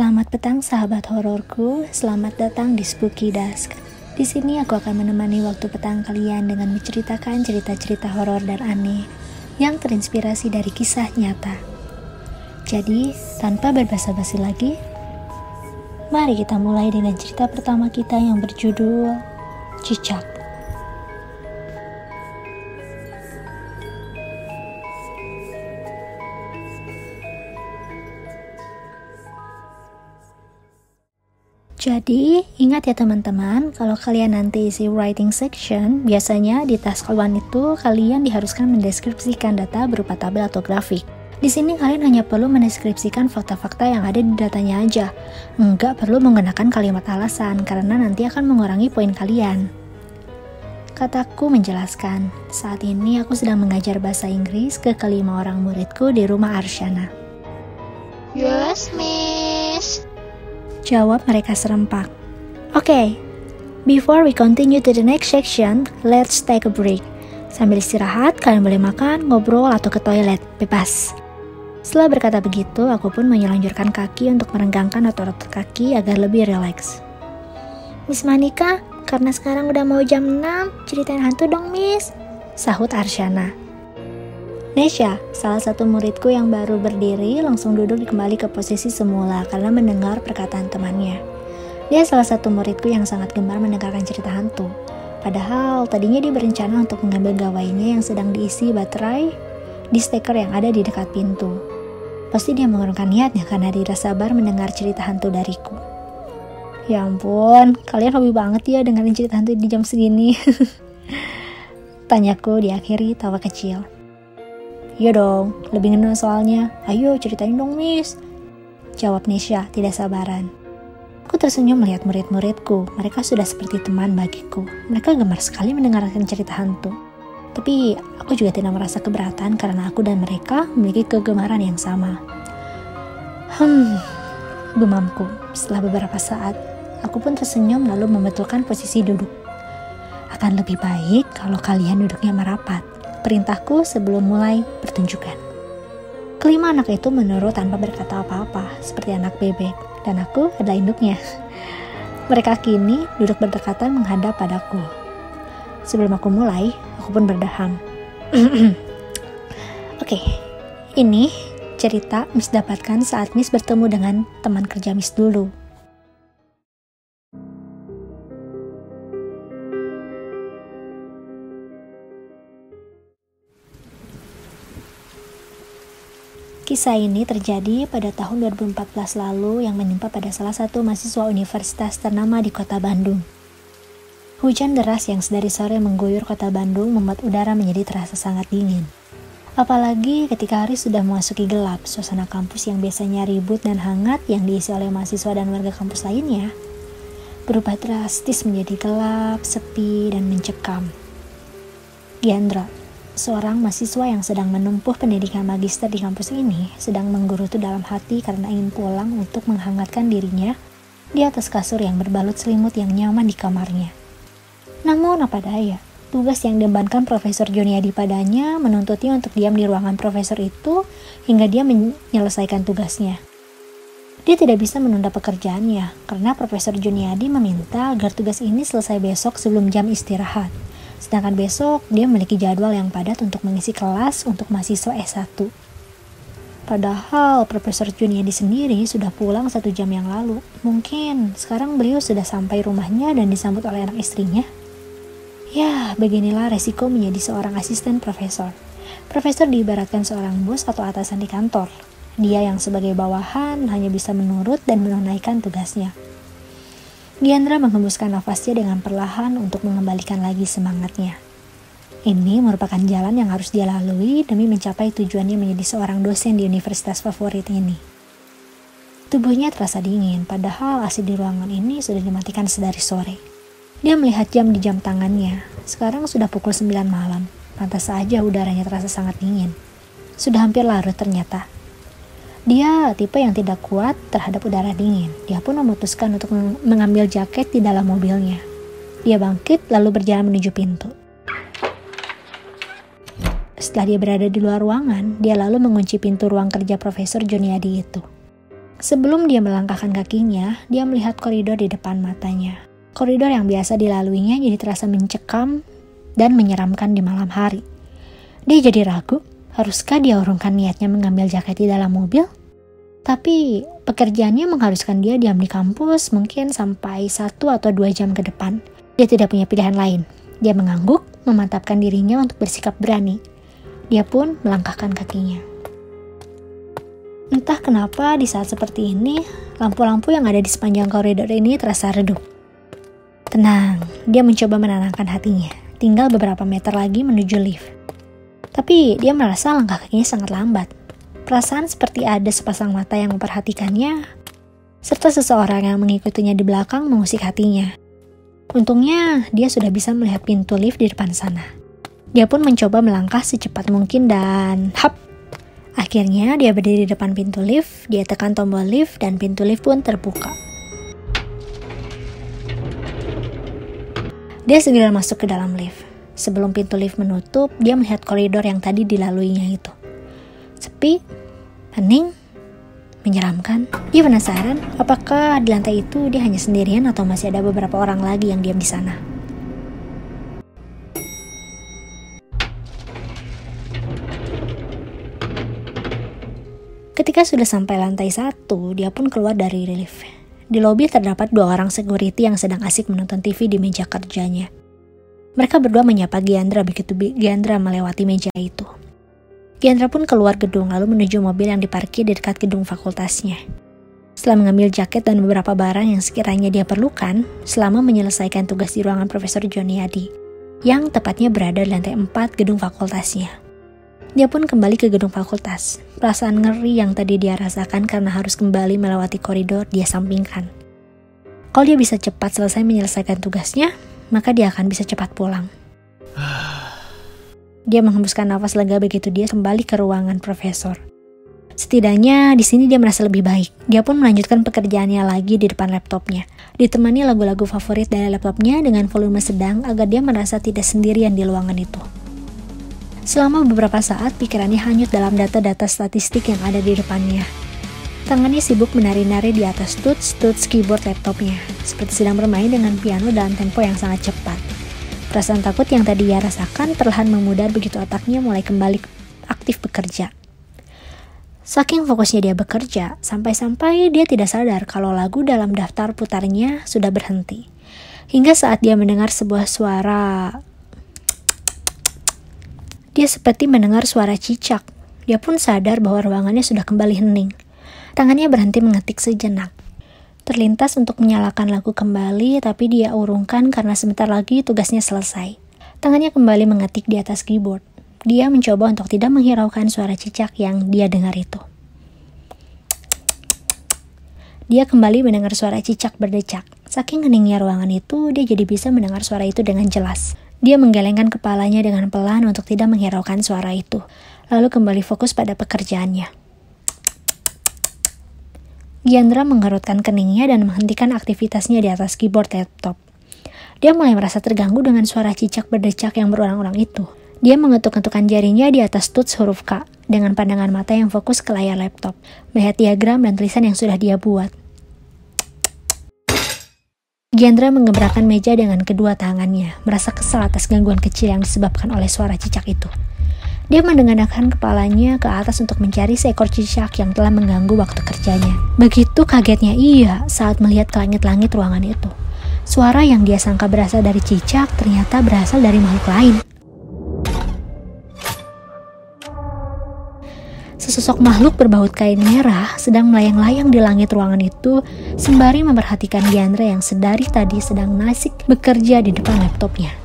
Selamat petang sahabat hororku, selamat datang di Spooky Dusk. Di sini aku akan menemani waktu petang kalian dengan menceritakan cerita-cerita horor dan aneh yang terinspirasi dari kisah nyata. Jadi, tanpa berbasa-basi lagi, mari kita mulai dengan cerita pertama kita yang berjudul Cicak. Jadi, ingat ya teman-teman, kalau kalian nanti isi writing section, biasanya di task 1 itu kalian diharuskan mendeskripsikan data berupa tabel atau grafik. Di sini kalian hanya perlu mendeskripsikan fakta-fakta yang ada di datanya aja. Enggak perlu menggunakan kalimat alasan, karena nanti akan mengurangi poin kalian. Kataku menjelaskan, saat ini aku sedang mengajar bahasa Inggris ke kelima orang muridku di rumah Arshana. Yes, Miss. Jawab mereka serempak. Oke, okay, before we continue to the next section, let's take a break. Sambil istirahat, kalian boleh makan, ngobrol, atau ke toilet, bebas. Setelah berkata begitu, aku pun menyelanjurkan kaki untuk merenggangkan otot kaki agar lebih rileks. Miss Manika, karena sekarang udah mau jam 6, ceritain hantu dong, Miss. Sahut Arshana. Nesha, salah satu muridku yang baru berdiri, langsung duduk kembali ke posisi semula karena mendengar perkataan temannya. Dia salah satu muridku yang sangat gemar mendengarkan cerita hantu. Padahal tadinya dia berencana untuk mengambil gawainya yang sedang diisi baterai di steker yang ada di dekat pintu. Pasti dia mengurungkan niatnya karena tidak sabar mendengar cerita hantu dariku. Ya ampun, kalian hobi banget ya dengerin cerita hantu di jam segini. Tanyaku diakhiri tawa kecil. Iya dong, lebih ngenal soalnya. Ayo ceritain dong, Miss. Jawab Nisha, tidak sabaran. Aku tersenyum melihat murid-muridku. Mereka sudah seperti teman bagiku. Mereka gemar sekali mendengarkan cerita hantu. Tapi aku juga tidak merasa keberatan karena aku dan mereka memiliki kegemaran yang sama. Hmm, gumamku. Setelah beberapa saat, aku pun tersenyum lalu membetulkan posisi duduk. Akan lebih baik kalau kalian duduknya merapat. Perintahku sebelum mulai pertunjukan. Kelima anak itu menurut tanpa berkata apa-apa, seperti anak bebek, dan aku adalah induknya. Mereka kini duduk berdekatan menghadap padaku. Sebelum aku mulai, aku pun berdaham. Oke, okay, ini cerita Miss dapatkan saat Miss bertemu dengan teman kerja Miss dulu. Kisah ini terjadi pada tahun 2014 lalu yang menimpa pada salah satu mahasiswa universitas ternama di kota Bandung. Hujan deras yang sedari sore mengguyur kota Bandung membuat udara menjadi terasa sangat dingin. Apalagi ketika hari sudah memasuki gelap, suasana kampus yang biasanya ribut dan hangat yang diisi oleh mahasiswa dan warga kampus lainnya berubah drastis menjadi gelap, sepi, dan mencekam. Giandra, Seorang mahasiswa yang sedang menempuh pendidikan magister di kampus ini sedang menggerutu dalam hati karena ingin pulang untuk menghangatkan dirinya di atas kasur yang berbalut selimut yang nyaman di kamarnya. Namun apa daya, tugas yang diembankan Profesor Joniadi padanya menuntutnya untuk diam di ruangan profesor itu hingga dia menyelesaikan tugasnya. Dia tidak bisa menunda pekerjaannya karena Profesor Juniadi meminta agar tugas ini selesai besok sebelum jam istirahat. Sedangkan besok dia memiliki jadwal yang padat untuk mengisi kelas untuk mahasiswa S1. Padahal Profesor Juniadi sendiri sudah pulang satu jam yang lalu. Mungkin sekarang beliau sudah sampai rumahnya dan disambut oleh anak istrinya. Ya, beginilah resiko menjadi seorang asisten profesor. Profesor diibaratkan seorang bos atau atasan di kantor. Dia yang sebagai bawahan hanya bisa menurut dan menunaikan tugasnya. Diandra menghembuskan nafasnya dengan perlahan untuk mengembalikan lagi semangatnya. Ini merupakan jalan yang harus dia lalui demi mencapai tujuannya menjadi seorang dosen di universitas favorit ini. Tubuhnya terasa dingin, padahal AC di ruangan ini sudah dimatikan sedari sore. Dia melihat jam di jam tangannya. Sekarang sudah pukul 9 malam. Pantas saja udaranya terasa sangat dingin. Sudah hampir larut ternyata. Dia tipe yang tidak kuat terhadap udara dingin. Dia pun memutuskan untuk mengambil jaket di dalam mobilnya. Dia bangkit lalu berjalan menuju pintu. Setelah dia berada di luar ruangan, dia lalu mengunci pintu ruang kerja Profesor Joniadi itu. Sebelum dia melangkahkan kakinya, dia melihat koridor di depan matanya. Koridor yang biasa dilaluinya jadi terasa mencekam dan menyeramkan di malam hari. Dia jadi ragu, haruskah dia urungkan niatnya mengambil jaket di dalam mobil? Tapi pekerjaannya mengharuskan dia diam di kampus mungkin sampai satu atau dua jam ke depan. Dia tidak punya pilihan lain. Dia mengangguk, memantapkan dirinya untuk bersikap berani. Dia pun melangkahkan kakinya. Entah kenapa di saat seperti ini, lampu-lampu yang ada di sepanjang koridor ini terasa redup. Tenang, dia mencoba menenangkan hatinya. Tinggal beberapa meter lagi menuju lift. Tapi dia merasa langkah kakinya sangat lambat. Perasaan seperti ada sepasang mata yang memperhatikannya, serta seseorang yang mengikutinya di belakang mengusik hatinya. Untungnya, dia sudah bisa melihat pintu lift di depan sana. Dia pun mencoba melangkah secepat mungkin dan hap! Akhirnya dia berdiri di depan pintu lift, dia tekan tombol lift dan pintu lift pun terbuka. Dia segera masuk ke dalam lift. Sebelum pintu lift menutup, dia melihat koridor yang tadi dilaluinya itu. Sepi, hening, menyeramkan. Dia penasaran apakah di lantai itu dia hanya sendirian atau masih ada beberapa orang lagi yang diam di sana. Ketika sudah sampai lantai satu, dia pun keluar dari lift. Di lobi terdapat dua orang security yang sedang asik menonton TV di meja kerjanya. Mereka berdua menyapa Giandra begitu Giandra melewati meja itu. Giandra pun keluar gedung lalu menuju mobil yang diparkir di dekat gedung fakultasnya. Setelah mengambil jaket dan beberapa barang yang sekiranya dia perlukan, selama menyelesaikan tugas di ruangan Profesor Joni Adi, yang tepatnya berada di lantai 4 gedung fakultasnya. Dia pun kembali ke gedung fakultas. Perasaan ngeri yang tadi dia rasakan karena harus kembali melewati koridor dia sampingkan. Kalau dia bisa cepat selesai menyelesaikan tugasnya, maka dia akan bisa cepat pulang. Dia menghembuskan nafas lega begitu dia kembali ke ruangan profesor. Setidaknya di sini dia merasa lebih baik. Dia pun melanjutkan pekerjaannya lagi di depan laptopnya. Ditemani lagu-lagu favorit dari laptopnya dengan volume sedang agar dia merasa tidak sendirian di ruangan itu. Selama beberapa saat, pikirannya hanyut dalam data-data statistik yang ada di depannya. Tangannya sibuk menari-nari di atas tuts-tuts keyboard laptopnya, seperti sedang bermain dengan piano dalam tempo yang sangat cepat. Perasaan takut yang tadi ia rasakan perlahan memudar begitu otaknya mulai kembali aktif bekerja. Saking fokusnya dia bekerja, sampai-sampai dia tidak sadar kalau lagu dalam daftar putarnya sudah berhenti. Hingga saat dia mendengar sebuah suara... Dia seperti mendengar suara cicak. Dia pun sadar bahwa ruangannya sudah kembali hening. Tangannya berhenti mengetik sejenak. Terlintas untuk menyalakan lagu kembali, tapi dia urungkan karena sebentar lagi tugasnya selesai. Tangannya kembali mengetik di atas keyboard. Dia mencoba untuk tidak menghiraukan suara cicak yang dia dengar itu. Dia kembali mendengar suara cicak berdecak. Saking heningnya ruangan itu, dia jadi bisa mendengar suara itu dengan jelas. Dia menggelengkan kepalanya dengan pelan untuk tidak menghiraukan suara itu, lalu kembali fokus pada pekerjaannya. Giandra menggerutkan keningnya dan menghentikan aktivitasnya di atas keyboard laptop. Dia mulai merasa terganggu dengan suara cicak berdecak yang berulang-ulang itu. Dia mengetuk-ketukkan jarinya di atas tuts huruf K dengan pandangan mata yang fokus ke layar laptop, melihat diagram dan tulisan yang sudah dia buat. Giandra menggebrakan meja dengan kedua tangannya, merasa kesal atas gangguan kecil yang disebabkan oleh suara cicak itu. Dia mendengarkan kepalanya ke atas untuk mencari seekor cicak yang telah mengganggu waktu kerjanya. Begitu kagetnya ia saat melihat ke langit-langit ruangan itu. Suara yang dia sangka berasal dari cicak ternyata berasal dari makhluk lain. Sesosok makhluk berbaut kain merah sedang melayang-layang di langit ruangan itu sembari memperhatikan Diandra yang sedari tadi sedang nasik bekerja di depan laptopnya.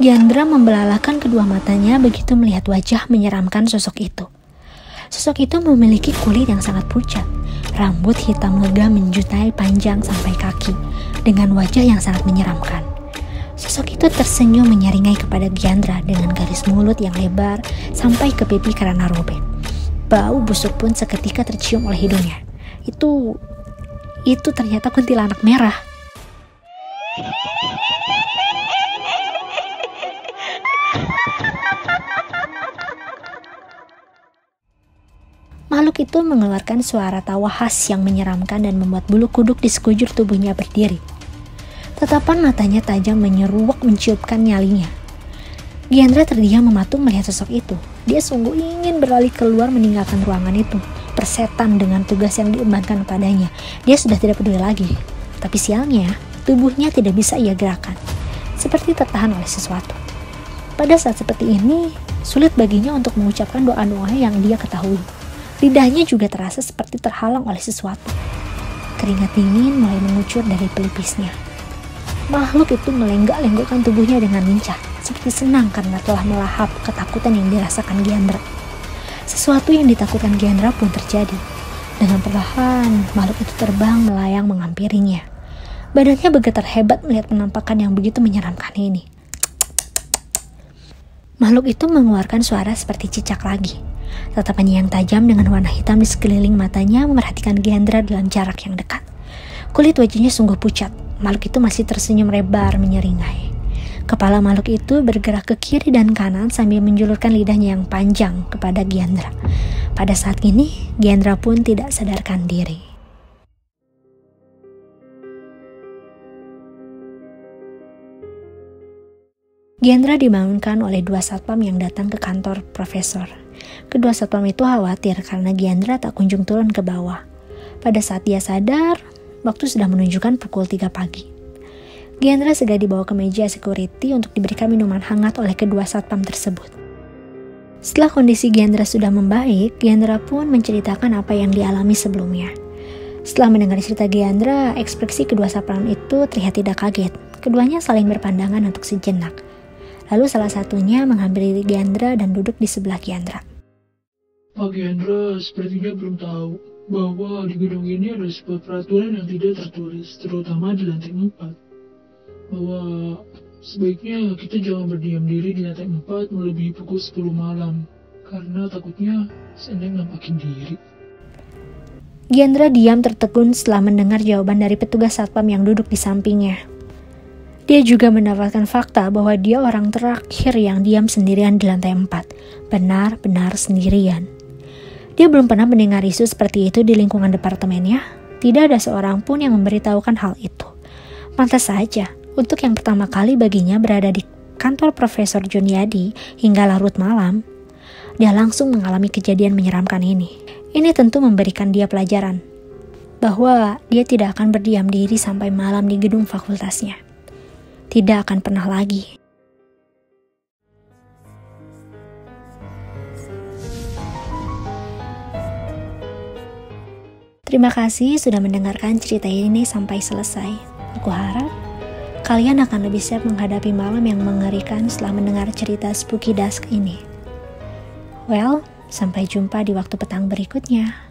Diandra membelalakan kedua matanya begitu melihat wajah menyeramkan sosok itu. Sosok itu memiliki kulit yang sangat pucat, rambut hitam lega menjutai panjang sampai kaki, dengan wajah yang sangat menyeramkan. Sosok itu tersenyum menyeringai kepada Diandra dengan garis mulut yang lebar sampai ke pipi karena robek. Bau busuk pun seketika tercium oleh hidungnya. Itu itu ternyata kuntilanak merah. Makhluk itu mengeluarkan suara tawa khas yang menyeramkan dan membuat bulu kuduk di sekujur tubuhnya berdiri. Tatapan matanya tajam menyeruak menciupkan nyalinya. Giandra terdiam mematung melihat sosok itu. Dia sungguh ingin beralih keluar meninggalkan ruangan itu. Persetan dengan tugas yang diembankan padanya. Dia sudah tidak peduli lagi. Tapi sialnya, tubuhnya tidak bisa ia gerakan. Seperti tertahan oleh sesuatu. Pada saat seperti ini, sulit baginya untuk mengucapkan doa-doa yang dia ketahui. Lidahnya juga terasa seperti terhalang oleh sesuatu. Keringat dingin mulai mengucur dari pelipisnya. Makhluk itu melenggak-lenggokkan tubuhnya dengan lincah, seperti senang karena telah melahap ketakutan yang dirasakan Giandra. Sesuatu yang ditakutkan Giandra pun terjadi. Dengan perlahan, makhluk itu terbang melayang menghampirinya. Badannya bergetar hebat melihat penampakan yang begitu menyeramkan ini. Makhluk itu mengeluarkan suara seperti cicak lagi. Tatapannya yang tajam dengan warna hitam di sekeliling matanya memerhatikan Gendra dalam jarak yang dekat. Kulit wajahnya sungguh pucat. Makhluk itu masih tersenyum lebar menyeringai. Kepala makhluk itu bergerak ke kiri dan kanan sambil menjulurkan lidahnya yang panjang kepada Gendra. Pada saat ini, Gendra pun tidak sadarkan diri. Gendra dibangunkan oleh dua satpam yang datang ke kantor profesor. Kedua satpam itu khawatir karena Giandra tak kunjung turun ke bawah. Pada saat dia sadar, waktu sudah menunjukkan pukul 3 pagi. Giandra segera dibawa ke meja security untuk diberikan minuman hangat oleh kedua satpam tersebut. Setelah kondisi Giandra sudah membaik, Giandra pun menceritakan apa yang dialami sebelumnya. Setelah mendengar cerita Giandra, ekspresi kedua satpam itu terlihat tidak kaget. Keduanya saling berpandangan untuk sejenak. Lalu salah satunya menghampiri Giandra dan duduk di sebelah Giandra. Pak Gendra sepertinya belum tahu bahwa di gedung ini ada sebuah peraturan yang tidak tertulis, terutama di lantai 4. Bahwa sebaiknya kita jangan berdiam diri di lantai 4 melebihi pukul 10 malam, karena takutnya Sendeng nampakin diri. Gendra diam tertegun setelah mendengar jawaban dari petugas satpam yang duduk di sampingnya. Dia juga mendapatkan fakta bahwa dia orang terakhir yang diam sendirian di lantai 4. Benar-benar sendirian. Dia belum pernah mendengar isu seperti itu di lingkungan departemennya. Tidak ada seorang pun yang memberitahukan hal itu. Pantas saja, untuk yang pertama kali baginya berada di kantor Profesor Juniadi hingga larut malam, dia langsung mengalami kejadian menyeramkan ini. Ini tentu memberikan dia pelajaran bahwa dia tidak akan berdiam diri sampai malam di gedung fakultasnya. Tidak akan pernah lagi Terima kasih sudah mendengarkan cerita ini sampai selesai. Aku harap kalian akan lebih siap menghadapi malam yang mengerikan setelah mendengar cerita Spooky Dusk ini. Well, sampai jumpa di waktu petang berikutnya.